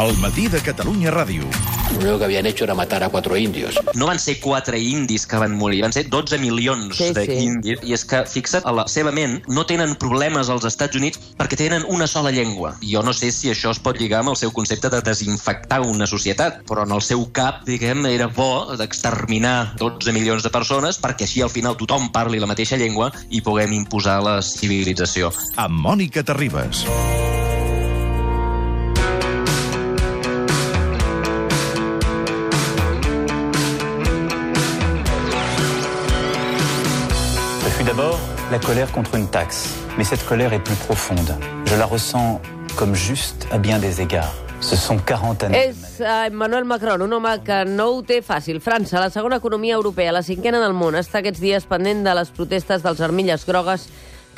El matí de Catalunya Ràdio. Lo único que habían hecho era matar a cuatro indios. No van ser quatre indis que van morir, van ser 12 milions Sí, sí. d'indis. I és que, fixa't, a la seva ment no tenen problemes als Estats Units perquè tenen una sola llengua. Jo no sé si això es pot lligar amb el seu concepte de desinfectar una societat, però en el seu cap, diguem, era bo d'exterminar 12 milions de persones perquè així al final tothom parli la mateixa llengua i puguem imposar la civilització. Amb Mònica Terribas. Colère contre une taxe. Mais cette colère est plus profonde. Je la ressens comme juste à bien des égards. Ce sont 40 années. És uh, Emmanuel Macron, un home que no ho té fàcil. França, la segona economia europea, la cinquena del món, està aquests dies pendent de les protestes dels armilles grogues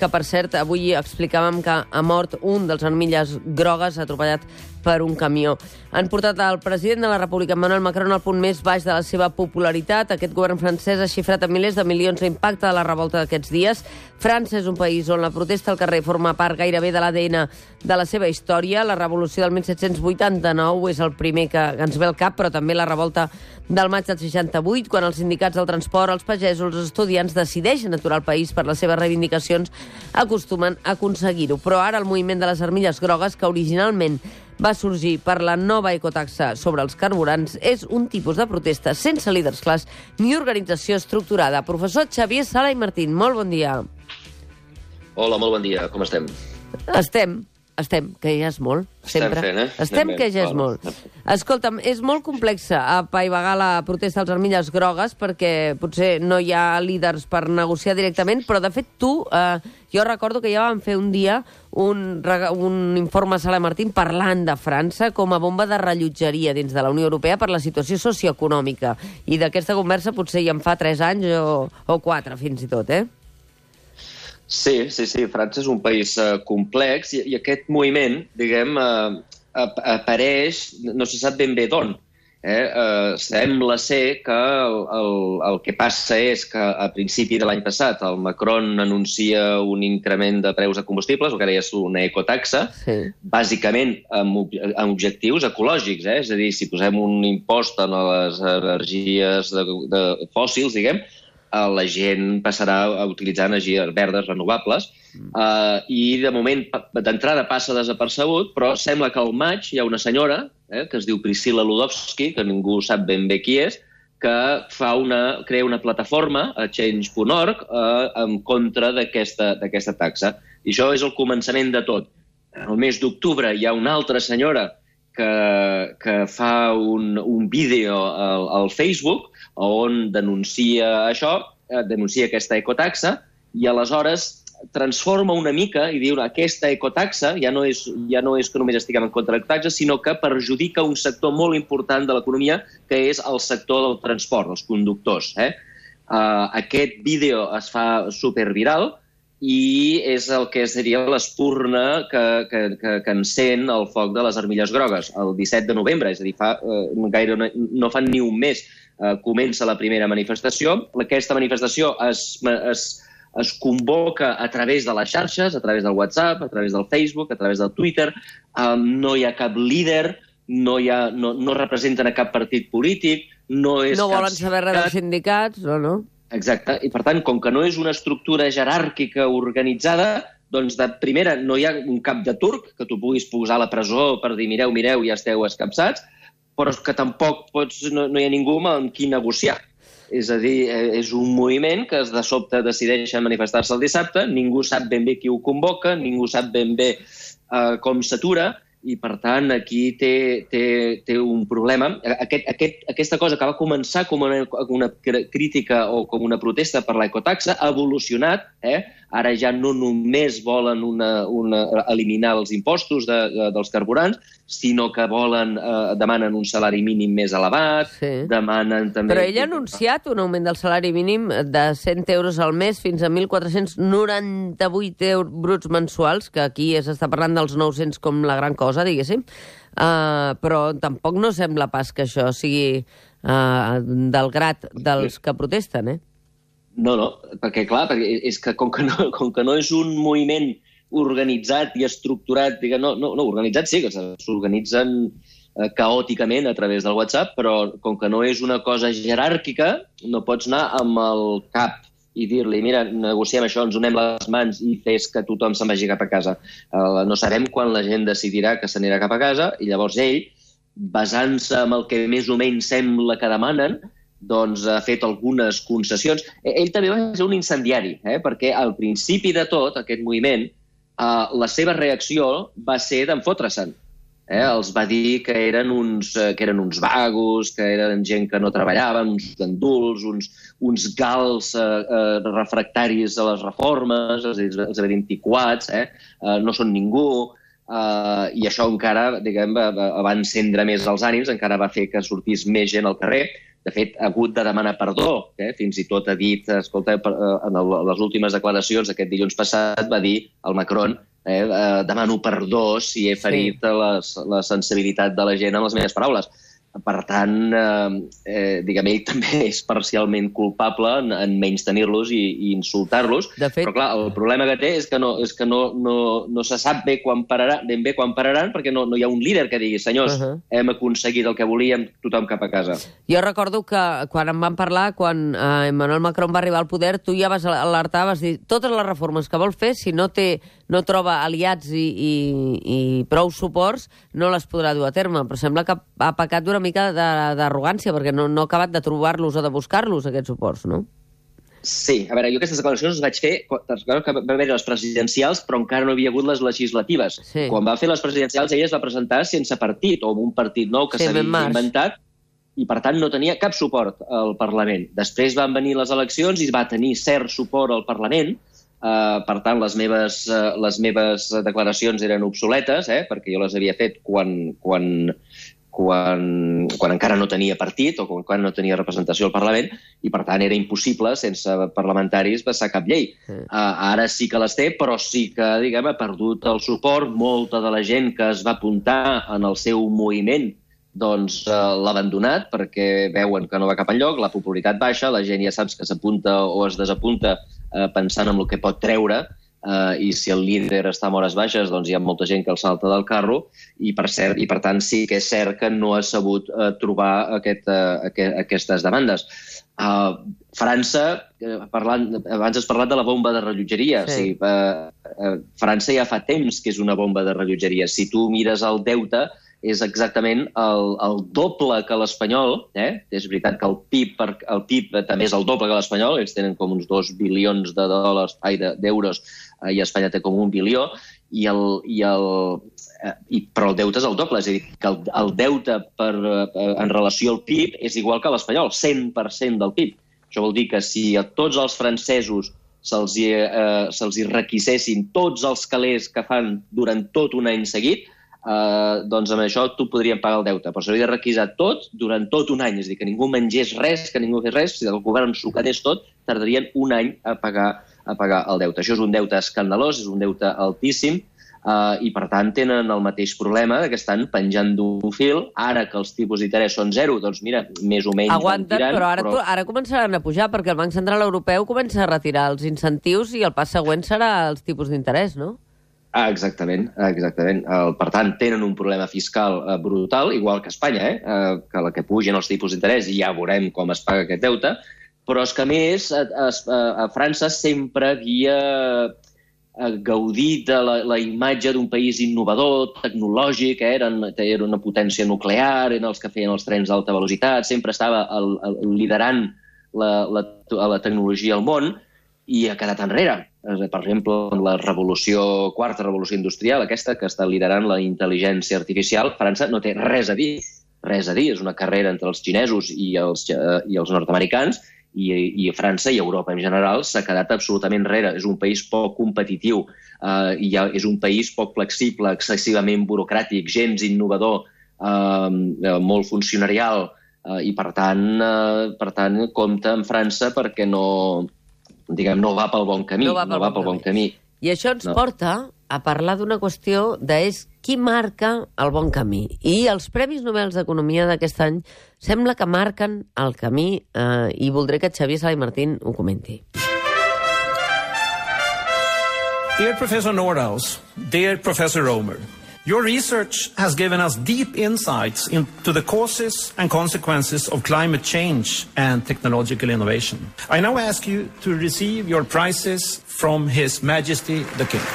que, per cert, avui explicàvem que ha mort un dels armilles grogues atropellat per un camió. Han portat el president de la República, Emmanuel Macron, al punt més baix de la seva popularitat. Aquest govern francès ha xifrat en milers de milions l'impacte de la revolta d'aquests dies. França és un país on la protesta al carrer forma part gairebé de l'ADN de la seva història. La revolució del 1789 és el primer que ens ve al cap, però també la revolta del maig del 68, quan els sindicats del transport, els pagesos, els estudiants decideixen aturar el país per les seves reivindicacions, acostumen a aconseguir-ho. Però ara el moviment de les armilles grogues, que originalment va sorgir per la nova ecotaxa sobre els carburants, és un tipus de protesta sense líders clars ni organització estructurada. Professor Xavier Sala i Martín, molt bon dia. Hola, molt bon dia, com estem? Estem, estem, que ja és molt, Estem sempre. fent, eh? Estem, que ja és molt. Escolta'm, és molt complex apaivagar la protesta dels armilles grogues perquè potser no hi ha líders per negociar directament, però de fet tu, eh, jo recordo que ja vam fer un dia un, un informe a Sala Martín parlant de França com a bomba de rellotgeria dins de la Unió Europea per la situació socioeconòmica. I d'aquesta conversa potser ja en fa 3 anys o, o 4 fins i tot, eh? Sí, sí, sí, França és un país uh, complex i, i aquest moviment, diguem, uh, ap apareix, no se sap ben bé d'on. Eh? Uh, sembla ser que el, el, el que passa és que a principi de l'any passat el Macron anuncia un increment de preus de combustibles, el que ara és una ecotaxa, Sí. bàsicament amb, amb objectius ecològics, eh? és a dir, si posem un impost en les energies de, de fòssils, diguem, eh, la gent passarà a utilitzar energies verdes renovables eh, i de moment d'entrada passa desapercebut, però sembla que al maig hi ha una senyora eh, que es diu Priscila Ludowski, que ningú sap ben bé qui és, que fa una, crea una plataforma a change.org eh, en contra d'aquesta taxa. I això és el començament de tot. El mes d'octubre hi ha una altra senyora que, que fa un, un vídeo al, al Facebook on denuncia això, eh, denuncia aquesta ecotaxa, i aleshores transforma una mica i diu aquesta ecotaxa ja no és, ja no és que només estiguem en contra de l'ecotaxa, sinó que perjudica un sector molt important de l'economia, que és el sector del transport, els conductors. Eh? Uh, aquest vídeo es fa superviral i és el que seria l'espurna que, que, que, que encén el foc de les armilles grogues el 17 de novembre, és a dir, fa, eh, gaire no, no fan ni un mes eh, comença la primera manifestació. Aquesta manifestació es, es, es convoca a través de les xarxes, a través del WhatsApp, a través del Facebook, a través del Twitter. Um, no hi ha cap líder, no, hi ha, no, no representen a cap partit polític, no és No volen saber res dels sindicat. sindicats, no, no? Exacte, i per tant, com que no és una estructura jeràrquica organitzada, doncs de primera no hi ha un cap de turc que tu puguis posar a la presó per dir mireu, mireu, ja esteu escapçats, però que tampoc pots, no, no hi ha ningú amb qui negociar. És a dir, eh, és un moviment que de sobte decideixen manifestar-se el dissabte, ningú sap ben bé qui ho convoca, ningú sap ben bé eh, com s'atura, i per tant aquí té, té, té un problema. Aquest, aquest, aquesta cosa que va començar com una, una cr- crítica o com una protesta per l'ecotaxa ha evolucionat. Eh? Ara ja no només volen una, una, eliminar els impostos de, de, dels carburants, sinó que volen, eh, demanen un salari mínim més elevat, Sí. demanen també... Però ell ha anunciat un augment del salari mínim de 100 euros al mes fins a 1.498 euros bruts mensuals, que aquí s'està parlant dels 900 com la gran cosa, diguéssim. Uh, però tampoc no sembla pas que això sigui uh, del grat dels que protesten, eh? No, no, perquè clar, perquè és que com que no, com que no és un moviment organitzat i estructurat, diguem, no, no, no organitzat sí, que s'organitzen eh, caòticament a través del WhatsApp, però com que no és una cosa jeràrquica, no pots anar amb el cap i dir-li, mira, negociem això, ens unem les mans i fes que tothom se'n vagi cap a casa. Uh, no sabem quan la gent decidirà que s'anirà cap a casa i llavors ell, basant-se en el que més o menys sembla que demanen, doncs ha fet algunes concessions. E, ell també va ser un incendiari, eh? perquè al principi de tot, aquest moviment, eh, la seva reacció va ser d'enfotre-se'n. Eh? Els va dir que eren, uns, eh, que eren uns vagos, que eren gent que no treballaven, uns ganduls, uns, uns gals eh, eh, refractaris a les reformes, els, els antiquats, eh? eh, no són ningú, eh, i això encara, diguem, va, va encendre més els ànims, encara va fer que sortís més gent al carrer, de fet, ha hagut de demanar perdó. Eh? Fins i tot ha dit, escolta, eh, en les últimes declaracions aquest dilluns passat va dir el Macron eh, eh, demano perdó si he ferit sí. les, la sensibilitat de la gent amb les meves paraules. Per tant, eh, eh, diguem, ell també és parcialment culpable en, en menys tenir-los i, i insultar-los. Fet... Però, clar, el problema que té és que no, és que no, no, no se sap bé quan pararà, ben bé quan pararan, perquè no, no hi ha un líder que digui, senyors, uh -huh. hem aconseguit el que volíem, tothom cap a casa. Jo recordo que quan em van parlar, quan eh, Emmanuel Macron va arribar al poder, tu ja vas alertar, vas dir, totes les reformes que vol fer, si no té no troba aliats i, i, i prou suports, no les podrà dur a terme. Però sembla que ha pecat d'una mica d'arrogància, perquè no, no ha acabat de trobar-los o de buscar-los, aquests suports, no? Sí, a veure, jo aquestes declaracions les vaig fer que va haver les presidencials, però encara no havia hagut les legislatives. Sí. Quan va fer les presidencials, ella es va presentar sense partit, o amb un partit nou que sí, s'havia inventat, i per tant no tenia cap suport al Parlament. Després van venir les eleccions i va tenir cert suport al Parlament, Uh, per tant, les meves, uh, les meves declaracions eren obsoletes, eh, perquè jo les havia fet quan, quan, quan, quan encara no tenia partit o quan, quan no tenia representació al Parlament i, per tant, era impossible, sense parlamentaris, passar cap llei. Uh, ara sí que les té, però sí que, diguem, ha perdut el suport. Molta de la gent que es va apuntar en el seu moviment doncs uh, l'ha abandonat perquè veuen que no va cap enlloc, la popularitat baixa, la gent ja saps que s'apunta o es desapunta eh, pensant en el que pot treure, eh, i si el líder està a hores baixes, doncs hi ha molta gent que el salta del carro, i per, cert, i per tant sí que és cert que no ha sabut eh, trobar aquest, eh, aquest, aquestes demandes. Uh, França, eh, parlant, abans has parlat de la bomba de rellotgeria. Sí. Sí, uh, uh, França ja fa temps que és una bomba de rellotgeria. Si tu mires el deute, és exactament el, el doble que l'espanyol. Eh? És veritat que el PIB, per, el PIB també és el doble que l'espanyol, ells tenen com uns 2 bilions de dòlars, ai, d'euros, eh, i Espanya té com un bilió, i el, i el, eh, i, però el deute és el doble, és a dir, que el, el deute per, eh, en relació al PIB és igual que l'espanyol, 100% del PIB. Això vol dir que si a tots els francesos se'ls eh, se requisessin tots els calés que fan durant tot un any seguit, eh, doncs amb això tu podríem pagar el deute. Però s'hauria de requisar tot durant tot un any. És a dir, que ningú mengés res, que ningú fes res, si el govern s'ho quedés tot, tardarien un any a pagar, a pagar el deute. Això és un deute escandalós, és un deute altíssim, Uh, i per tant tenen el mateix problema que estan penjant d'un fil. Ara que els tipus d'interès són zero, doncs mira, més o menys Aguanten, tirant, però ara, però... ara començaran a pujar perquè el Banc Central Europeu comença a retirar els incentius i el pas següent serà els tipus d'interès, no? Ah, exactament, exactament. El, per tant, tenen un problema fiscal eh, brutal, igual que Espanya, eh? eh, que la que pugen els tipus d'interès i ja veurem com es paga aquest deute, però és que, a més, a, a, a França sempre havia eh, gaudit de la, la imatge d'un país innovador, tecnològic, eh? eren, era una potència nuclear, eren els que feien els trens d'alta velocitat, sempre estava el, el, liderant la, la, la tecnologia al món, i ha quedat enrere. Per exemple, la revolució, quarta revolució industrial, aquesta que està liderant la intel·ligència artificial, França no té res a dir. Res a dir, és una carrera entre els xinesos i els, eh, i els nord-americans, i, i França i Europa en general s'ha quedat absolutament enrere. És un país poc competitiu, eh, i és un país poc flexible, excessivament burocràtic, gens innovador, eh, molt funcionarial, eh, i per tant, eh, per tant compta amb França perquè no, diguem, no va pel bon camí. No va pel, no va pel bon, bon camí. I això ens no. porta a parlar d'una qüestió de és qui marca el bon camí. I els Premis Nobel d'Economia d'aquest any sembla que marquen el camí eh, i voldré que Xavier Sala i Martín ho comenti. Dear Professor Nordhaus, dear Professor Romer, Your research has given us deep insights into the causes and consequences of climate change and technological innovation. I now ask you to receive your prizes from His Majesty the King.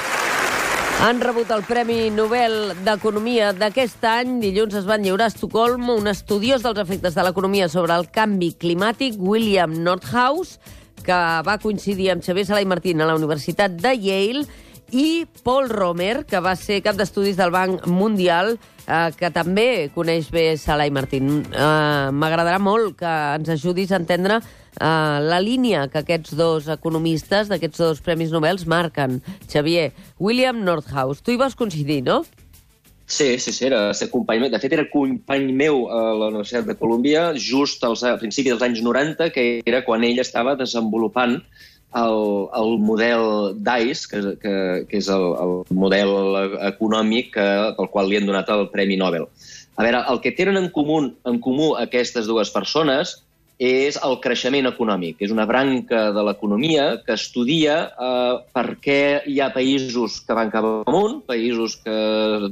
Han rebut el Premi Nobel d'Economia d'aquest any. Dilluns es van lliurar a Estocolm un estudiós dels efectes de l'economia sobre el canvi climàtic, William Nordhaus, que va coincidir amb Xavier Sala i Martín a la Universitat de Yale, i Paul Romer, que va ser cap d'estudis del Banc Mundial, eh, que també coneix bé Sala i Martín. Eh, M'agradarà molt que ens ajudis a entendre uh, la línia que aquests dos economistes d'aquests dos Premis Nobel marquen. Xavier, William Nordhaus, tu hi vas coincidir, no? Sí, sí, sí, era ser company meu. De fet, era company meu a la Universitat de Colòmbia just als, a principis dels anys 90, que era quan ell estava desenvolupant el, el model DICE, que, que, que és el, el model econòmic que, pel qual li han donat el Premi Nobel. A veure, el que tenen en comú, en comú aquestes dues persones és el creixement econòmic. És una branca de l'economia que estudia eh, per què hi ha països que van cap amunt, països que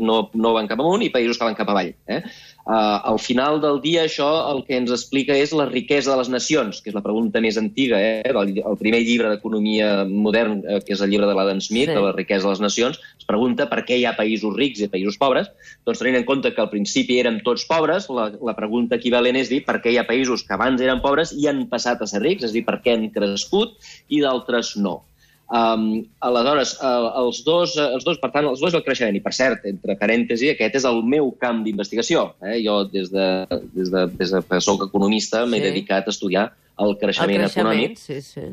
no, no van cap amunt i països que van cap avall. Eh? Uh, al final del dia això el que ens explica és la riquesa de les nacions, que és la pregunta més antiga, eh? el, el primer llibre d'economia modern, eh, que és el llibre de l'Adam Smith, sí. de la riquesa de les nacions, es pregunta per què hi ha països rics i països pobres. Doncs tenint en compte que al principi érem tots pobres, la, la pregunta equivalent és dir per què hi ha països que abans eren pobres i han passat a ser rics, és a dir, per què han crescut i d'altres no. Um, aleshores, uh, els, dos, els dos, per tant, els dos el creixement. I, per cert, entre parèntesi, aquest és el meu camp d'investigació. Eh? Jo, des de, des de, des de que soc economista, m'he sí. dedicat a estudiar el creixement, el creixement econòmic. Sí, sí.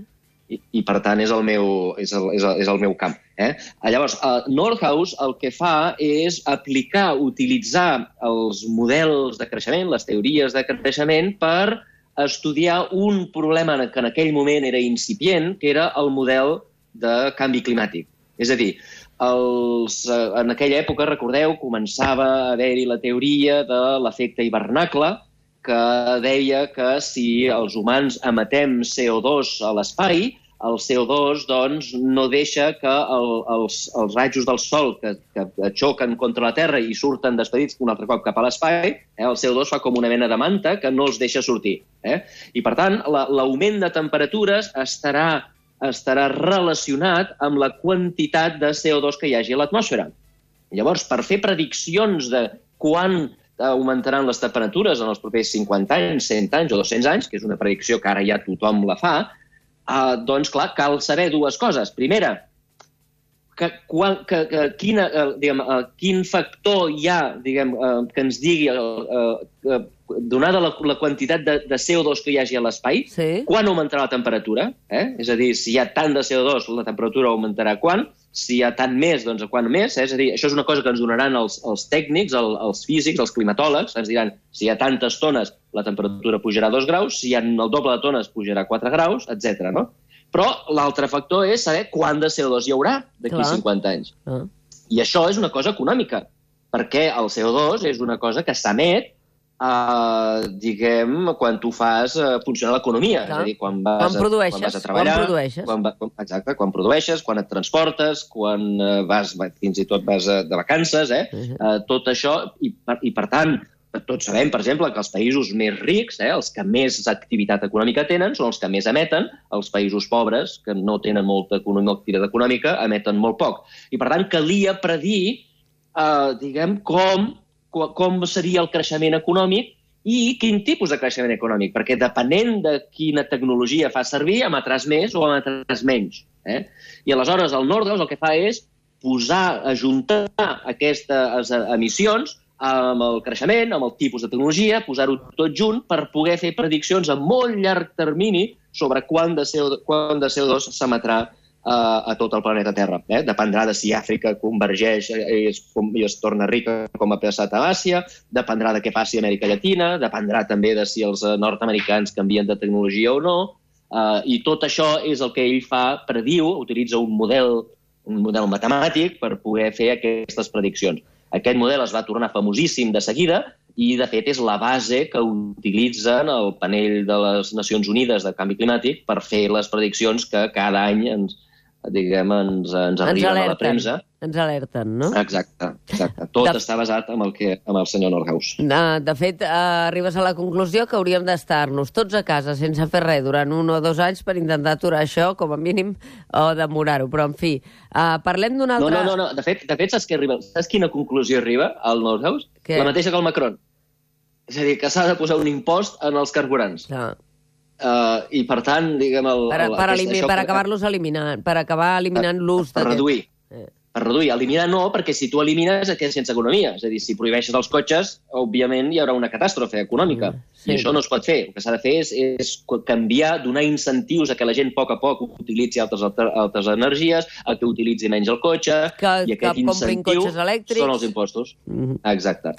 I, I, per tant, és el meu, és el, és el, és el meu camp. Eh? Llavors, uh, Nordhaus el que fa és aplicar, utilitzar els models de creixement, les teories de creixement, per estudiar un problema que en aquell moment era incipient, que era el model de canvi climàtic. És a dir, els, eh, en aquella època, recordeu, començava a haver-hi la teoria de l'efecte hivernacle, que deia que si els humans emetem CO2 a l'espai, el CO2 doncs, no deixa que el, els, els rajos del sol que, que xoquen contra la Terra i surten despedits un altre cop cap a l'espai, eh, el CO2 fa com una mena de manta que no els deixa sortir. Eh? I, per tant, l'augment la, de temperatures estarà estarà relacionat amb la quantitat de CO2 que hi hagi a l'atmosfera. Llavors, per fer prediccions de quan augmentaran les temperatures en els propers 50 anys, 100 anys o 200 anys, que és una predicció que ara ja tothom la fa, eh, doncs, clar, cal saber dues coses. Primera, que, quan, que, que quina, eh, diguem, eh, quin factor hi ha diguem, eh, que ens digui eh, eh, donada la, la quantitat de, de CO2 que hi hagi a l'espai, sí. quan augmentarà la temperatura? Eh? És a dir, si hi ha tant de CO2, la temperatura augmentarà quan? Si hi ha tant més, doncs a quan més? Eh? És a dir, això és una cosa que ens donaran els, els tècnics, el, els físics, els climatòlegs, ens diran si hi ha tantes tones la temperatura pujarà 2 graus, si hi ha el doble de tones pujarà 4 graus, etc. no? Però l'altre factor és saber quant de CO2 hi haurà d'aquí 50 anys. Ah. I això és una cosa econòmica, perquè el CO2 és una cosa que s'emet uh, diguem, quan tu fas uh, funcionar l'economia. És a dir, quan vas, quan produeixes, a, quan vas a treballar... Quan produeixes. Quan, quan, exacte, quan produeixes, quan et transportes, quan uh, vas, fins i tot vas uh, de vacances, eh? Uh -huh. uh, tot això, i per, i per tant, tots sabem, per exemple, que els països més rics, eh, els que més activitat econòmica tenen, són els que més emeten. Els països pobres, que no tenen molta economia, activitat econòmica, emeten molt poc. I, per tant, calia predir, eh, diguem, com com seria el creixement econòmic i quin tipus de creixement econòmic, perquè depenent de quina tecnologia fa servir, emetràs més o emetràs menys. Eh? I aleshores el Nordhaus el que fa és posar, ajuntar aquestes emissions amb el creixement, amb el tipus de tecnologia, posar-ho tot junt per poder fer prediccions a molt llarg termini sobre quant de CO2, quant de CO2 s'emetrà a, a tot el planeta Terra. Eh? Dependrà de si Àfrica convergeix i es, i es torna rica com ha passat a Àsia, dependrà de què passi a Amèrica Llatina, dependrà també de si els nord-americans canvien de tecnologia o no, uh, i tot això és el que ell fa, prediu, utilitza un model, un model matemàtic per poder fer aquestes prediccions. Aquest model es va tornar famosíssim de seguida i, de fet, és la base que utilitzen el panell de les Nacions Unides de Canvi Climàtic per fer les prediccions que cada any ens, diguem, ens, ens Ens arriben a la premsa. Ens alerten, no? Exacte, exacte. Tot De- està basat en el, que, en el senyor Nordhaus. Uh, de fet, uh, arribes a la conclusió que hauríem d'estar-nos tots a casa sense fer res durant un o dos anys per intentar aturar això, com a mínim, o demorar-ho. Però, en fi, uh, parlem d'un No, altre... no, no, no. De fet, de fet saps, què arriba? saps quina conclusió arriba al Nordhaus? Què? La mateixa que el Macron. És a dir, que s'ha de posar un impost en els carburants. Clar. Uh, I, per tant, diguem... El, Per, el, per, elimi, això per que- acabar-los eliminant, per acabar eliminant l'ús per d'aquest- reduir. Eh. Per reduir. Eliminar no, perquè si tu elimines et quedes sense economia. És a dir, si prohibeixes els cotxes, òbviament hi haurà una catàstrofe econòmica. Mm, sí. I això no es pot fer. El que s'ha de fer és, és canviar, donar incentius a que la gent a poc a poc utilitzi altres, altres energies, a que utilitzi menys el cotxe, Que- i que aquest comprin incentiu cotxes elèctrics. són els impostos. Mhm. Exacte.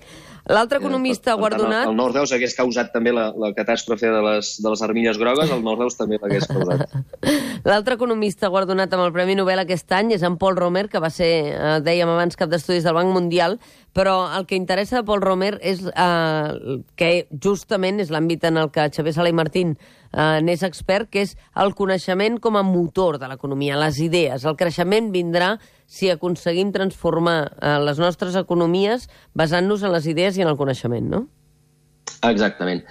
L'altre economista Per- per tant, guardonat... El, el Nordhaus hagués causat també la, la catàstrofe de les, de les armilles grogues, el Nordhaus també l'hagués causat. L'altre economista guardonat amb el Premi Nobel aquest any és en Paul Romer, que va ser, eh, dèiem abans, cap d'estudis del Banc Mundial, però el que interessa de Paul Romer és eh, que justament és l'àmbit en el que Xavier Sala i Martín eh, n'és expert, que és el coneixement com a motor de l'economia, les idees. El creixement vindrà si aconseguim transformar eh, les nostres economies basant-nos en les idees i en el coneixement, no? Exactament.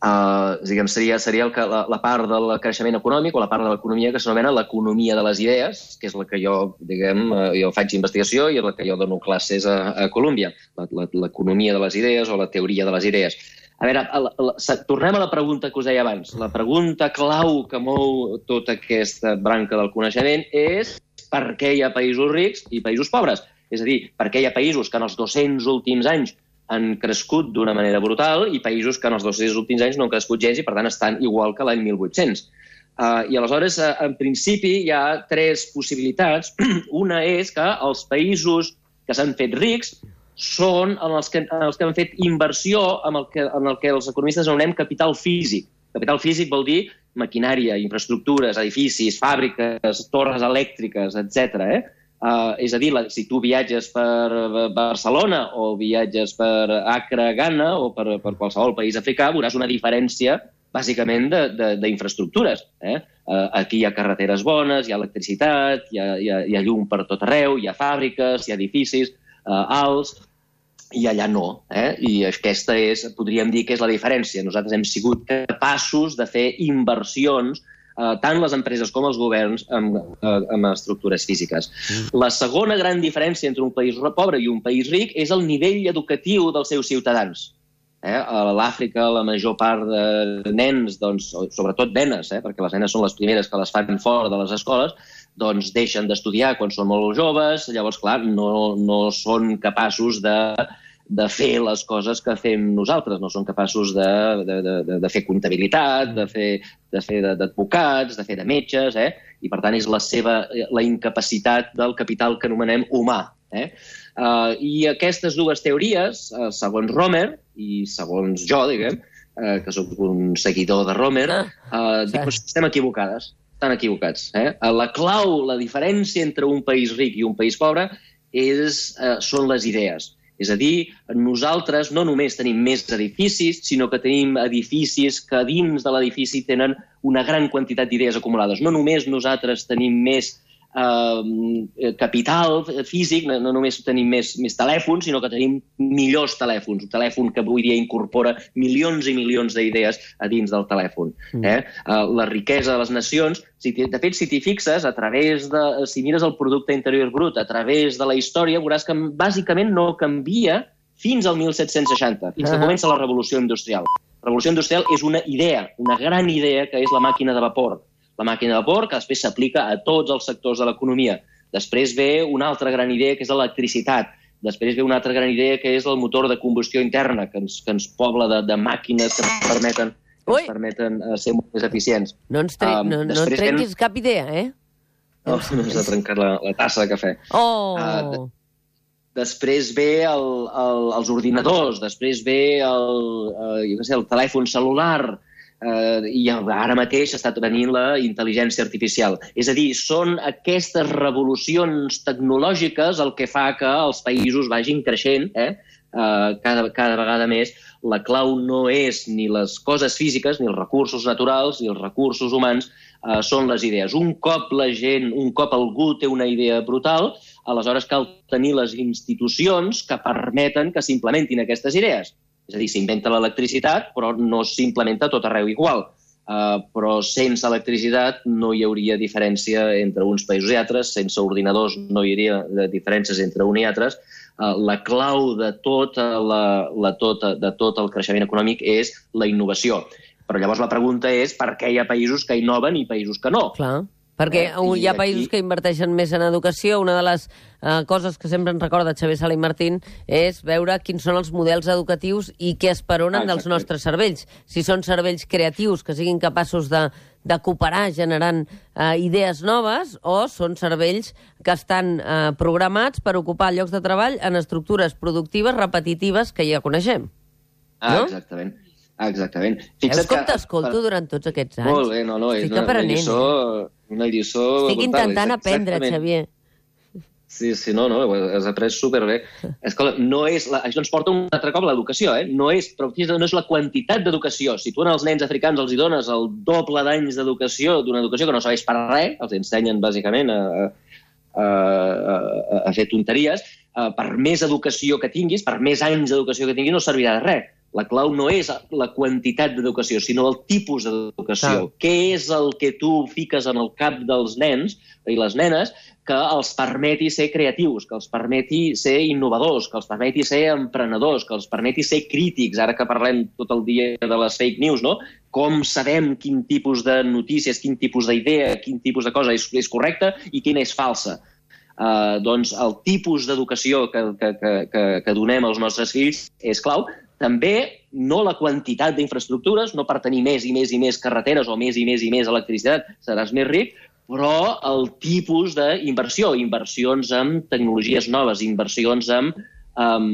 Uh, diguem, seria, seria el que, la, la part del creixement econòmic o la part de l'economia que s'anomena l'economia de les idees, que és la que jo, diguem, uh, jo faig investigació i és la que jo dono classes a, a Colòmbia, l'economia de les idees o la teoria de les idees. A veure, a la, a tornem a la pregunta que us deia abans. La pregunta clau que mou tota aquesta branca del coneixement és per què hi ha països rics i països pobres? És a dir, per què hi ha països que en els 200 últims anys han crescut d'una manera brutal i països que en els 200 últims anys no han crescut gens i, per tant, estan igual que l'any 1800. Uh, I aleshores, uh, en principi, hi ha tres possibilitats. Una és que els països que s'han fet rics són en els que, en els que han fet inversió en el que, en el que els economistes anomenem capital físic. Capital físic vol dir maquinària, infraestructures, edificis, fàbriques, torres elèctriques, etc. Eh? Uh, és a dir, la, si tu viatges per eh, Barcelona o viatges per Accra, Ghana o per, per qualsevol país africà, veuràs una diferència bàsicament d'infraestructures. Eh? Uh, aquí hi ha carreteres bones, hi ha electricitat, hi ha, hi ha, hi ha llum per tot arreu, hi ha fàbriques, hi ha edificis uh, alts, i allà no. Eh? I aquesta és, podríem dir que és la diferència. Nosaltres hem sigut capaços de fer inversions eh, tant les empreses com els governs amb, eh, amb estructures físiques. La segona gran diferència entre un país pobre i un país ric és el nivell educatiu dels seus ciutadans. Eh? A l'Àfrica, la major part de nens, doncs, sobretot nenes, eh? perquè les nenes són les primeres que les fan fora de les escoles, doncs deixen d'estudiar quan són molt joves, llavors, clar, no, no són capaços de, de fer les coses que fem nosaltres, no són capaços de, de, de, de fer comptabilitat, de fer de fer de- d'advocats, de fer de metges, eh? i per tant és la seva la incapacitat del capital que anomenem humà. Eh? Uh, I aquestes dues teories, uh, segons Romer, i segons jo, diguem, uh, que sóc un seguidor de Romer, uh, dic que estem equivocades, estan equivocats. Eh? Uh, La clau, la diferència entre un país ric i un país pobre és, uh, són les idees. És a dir, nosaltres no només tenim més edificis, sinó que tenim edificis que dins de l'edifici tenen una gran quantitat d'idees acumulades. No només nosaltres tenim més eh, capital físic, no, no només tenim més, més telèfons, sinó que tenim millors telèfons. Un telèfon que avui dia incorpora milions i milions d'idees a dins del telèfon. Eh? Eh, la riquesa de les nacions, si de fet, si t'hi fixes, a través de, si mires el producte interior brut, a través de la història, veuràs que bàsicament no canvia fins al 1760, fins que Ahà. comença la revolució industrial. La revolució industrial és una idea, una gran idea, que és la màquina de vapor. La màquina de vapor que després s'aplica a tots els sectors de l'economia. Després ve una altra gran idea, que és l'electricitat. Després ve una altra gran idea, que és el motor de combustió interna, que ens, que ens pobla de, de màquines que ens permeten, que Ui. ens permeten eh, ser molt més eficients. No ens, tre Um, no, no ens després ven- trenquis cap idea, eh? Oh, no s'ha trencat la, la tassa de cafè. Oh! Ah, de- Després ve el, el, els ordinadors, després ve el, eh, jo què sé, el telèfon celular, eh, i ara mateix està venint la intel·ligència artificial. És a dir, són aquestes revolucions tecnològiques el que fa que els països vagin creixent eh, eh, cada, cada vegada més, la clau no és ni les coses físiques, ni els recursos naturals, ni els recursos humans, eh, són les idees. Un cop la gent, un cop algú té una idea brutal, aleshores cal tenir les institucions que permeten que s'implementin aquestes idees. És a dir, s'inventa l'electricitat, però no s'implementa tot arreu igual. Uh, però sense electricitat no hi hauria diferència entre uns països i altres, sense ordinadors no hi hauria diferències entre un i altres. Uh, la clau de tot, la, la tot, de tot el creixement econòmic és la innovació. Però llavors la pregunta és per què hi ha països que innoven i països que no. Clar. Perquè eh, hi ha països aquí... que inverteixen més en educació. Una de les eh, coses que sempre ens recorda Xavier Sala i Martín és veure quins són els models educatius i què esperonen ah, dels nostres cervells. Si són cervells creatius que siguin capaços de, de cooperar generant eh, idees noves o són cervells que estan eh, programats per ocupar llocs de treball en estructures productives repetitives que ja coneixem. Ah, no? exactament. Exactament. Fixa't Veus com t'escolto per... durant tots aquests anys? Molt bé, no, no, és una, una lliçó... Una lliçó Estic intentant aprendre, Xavier. Sí, sí, no, no, has après superbé. Escolta, no és... La, això ens porta un altre cop l'educació, eh? No és, però no és la quantitat d'educació. Si tu als nens africans els hi dones el doble d'anys d'educació, d'una educació que no sabeix per res, els ensenyen bàsicament a, a, a, a fer tonteries, per més educació que tinguis, per més anys d'educació que tinguis, no servirà de res la clau no és la quantitat d'educació, sinó el tipus d'educació. Què és el que tu fiques en el cap dels nens i les nenes que els permeti ser creatius, que els permeti ser innovadors, que els permeti ser emprenedors, que els permeti ser crítics, ara que parlem tot el dia de les fake news, no? Com sabem quin tipus de notícies, quin tipus d'idea, quin tipus de cosa és, és correcta i quina és falsa? Uh, doncs el tipus d'educació que, que, que, que donem als nostres fills és clau, també no la quantitat d'infraestructures, no per tenir més i més i més carreteres o més i més i més electricitat seràs més ric, però el tipus d'inversió, inversions en tecnologies noves, inversions en, en,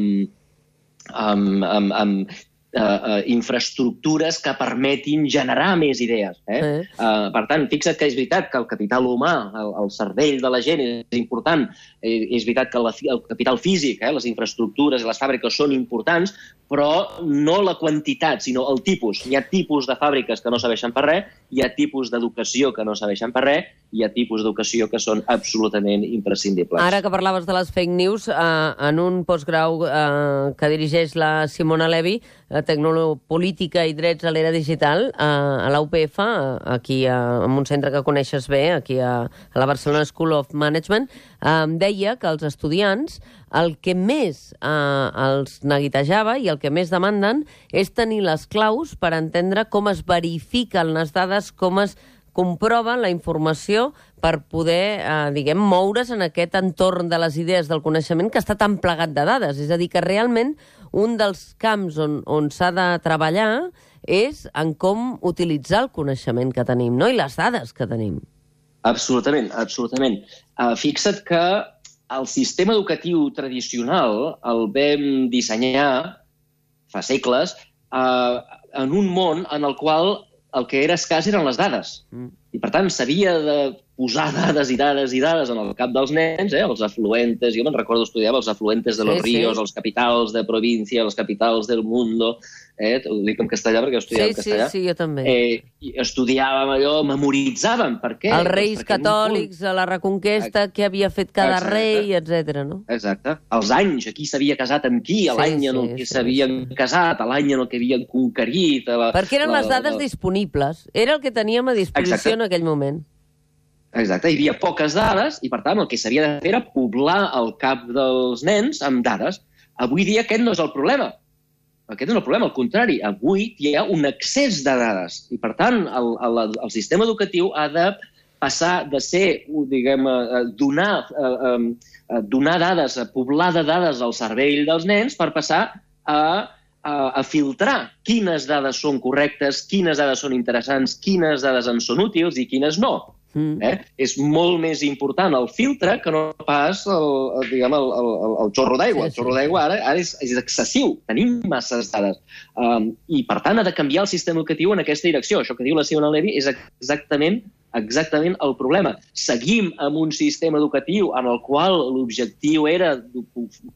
en, en, en eh, uh, infraestructures que permetin generar més idees. Eh? Eh. Uh, per tant, fixa't que és veritat que el capital humà, el, el cervell de la gent és important, eh, és veritat que la, el capital físic, eh, les infraestructures i les fàbriques són importants, però no la quantitat, sinó el tipus. Hi ha tipus de fàbriques que no serveixen per res, hi ha tipus d'educació que no serveixen per res, hi ha tipus d'educació que són absolutament imprescindibles. Ara que parlaves de les fake news, eh, en un postgrau eh, que dirigeix la Simona Levi, eh, Tecnopolítica i Drets a l'Era Digital, a la UPF, aquí a, en un centre que coneixes bé, aquí a, a la Barcelona School of Management, eh, deia que els estudiants el que més eh, els neguitejava i el que més demanden és tenir les claus per entendre com es verifiquen les dades, com es comprova la informació per poder, eh, diguem, moure's en aquest entorn de les idees del coneixement que està tan plegat de dades. És a dir, que realment un dels camps on, on s'ha de treballar és en com utilitzar el coneixement que tenim, no? I les dades que tenim. Absolutament, absolutament. Uh, fixa't que el sistema educatiu tradicional el vam dissenyar fa segles eh, en un món en el qual el que era escàs eren les dades. Mm. I, per tant, s'havia de posar dades i dades i dades en el cap dels nens, eh? els afluentes, jo me'n recordo estudiava els afluentes de los sí, ríos, sí. els capitals de província, els capitals del mundo, eh? ho dic en castellà perquè estudiava sí, en castellà. Sí, sí, jo també. Eh, estudiàvem allò, memoritzàvem, per què? Els reis doncs catòlics, a la Reconquesta, què havia fet cada Exacte. rei, etc. no? Exacte. Els anys, qui s'havia casat amb qui, l'any sí, en el que s'havien sí. casat, l'any en el que havien conquerit... La, perquè eren la, les dades la... disponibles. Era el que teníem a disposició Exacte. en aquell moment. Exacte, hi havia poques dades i, per tant, el que s'havia de fer era poblar el cap dels nens amb dades. Avui dia aquest no és el problema aquest és el problema, al contrari. Avui hi ha un excés de dades i, per tant, el, el, el sistema educatiu ha de passar de ser, diguem, donar, eh, eh, donar dades, poblar de dades al cervell dels nens per passar a, a, a filtrar quines dades són correctes, quines dades són interessants, quines dades en són útils i quines no. Mm. Eh? És molt més important el filtre que no pas el, el, diguem, el, el, el, el xorro d'aigua. Sí, el sí. xorro d'aigua ara, ara és, és excessiu. Tenim masses dades. Um, I, per tant, ha de canviar el sistema educatiu en aquesta direcció. Això que diu la Simona Levi és exactament exactament el problema. Seguim amb un sistema educatiu en el qual l'objectiu era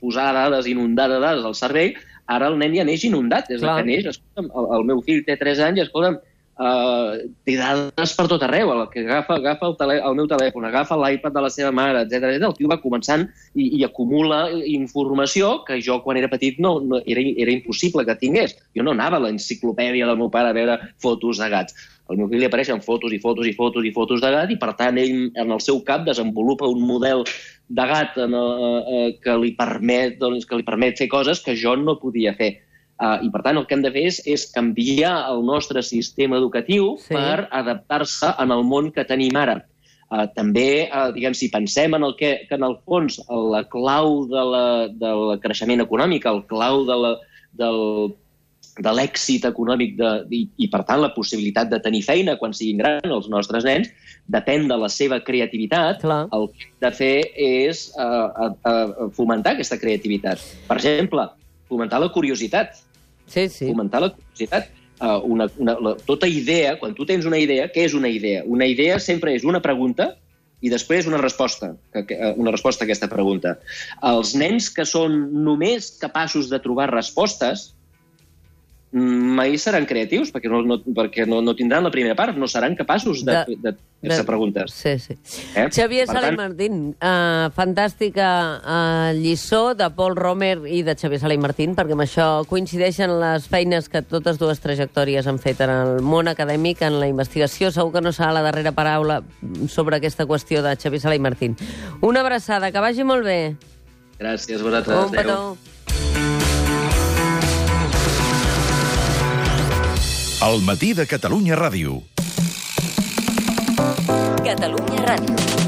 posar dades, inundar de dades al cervell, ara el nen ja neix inundat. Des de Clar. que neix, escolta'm, el, el meu fill té 3 anys, escolta'm, uh, té dades per tot arreu, el que agafa, agafa el, tele, el meu telèfon, agafa l'iPad de la seva mare, etc el tio va començant i, i acumula informació que jo quan era petit no, no era, era impossible que tingués. Jo no anava a l'enciclopèdia del meu pare a veure fotos de gats. Al meu fill li apareixen fotos i fotos i fotos i fotos de gat i, per tant, ell en el seu cap desenvolupa un model de gat en, uh, que, li permet, doncs, que li permet fer coses que jo no podia fer. Uh, I, per tant, el que hem de fer és, és canviar el nostre sistema educatiu Sí. per adaptar-se en el món que tenim ara. Uh, també, uh, diguem, si pensem en el que, que en el fons la clau de la, del creixement econòmic, el clau de la, del, de l'èxit econòmic de, i, i, per tant, la possibilitat de tenir feina quan siguin grans els nostres nens, depèn de la seva creativitat. Clar. El que hem de fer és uh, uh, uh, fomentar aquesta creativitat. Per exemple, fomentar la curiositat Sí, sí. fomentar la curiositat. Uh, una, una, la, tota idea, quan tu tens una idea, què és una idea? Una idea sempre és una pregunta i després una resposta, eh, una resposta a aquesta pregunta. Els nens que són només capaços de trobar respostes mai seran creatius, perquè no, no, perquè no, no tindran la primera part, no seran capaços de, De- de, fer-se preguntes. Sí, sí. Eh? Xavier Per Sala i tant- Martín, uh, fantàstica uh, lliçó de Paul Romer i de Xavier Sala i Martín, perquè amb això coincideixen les feines que totes dues trajectòries han fet en el món acadèmic, en la investigació. Segur que no serà la darrera paraula sobre aquesta qüestió de Xavier Sala i Martín. Una abraçada, que vagi molt bé. Gràcies a vosaltres. Un petó. El matí de Catalunya Ràdio. Catalunya Ràdio.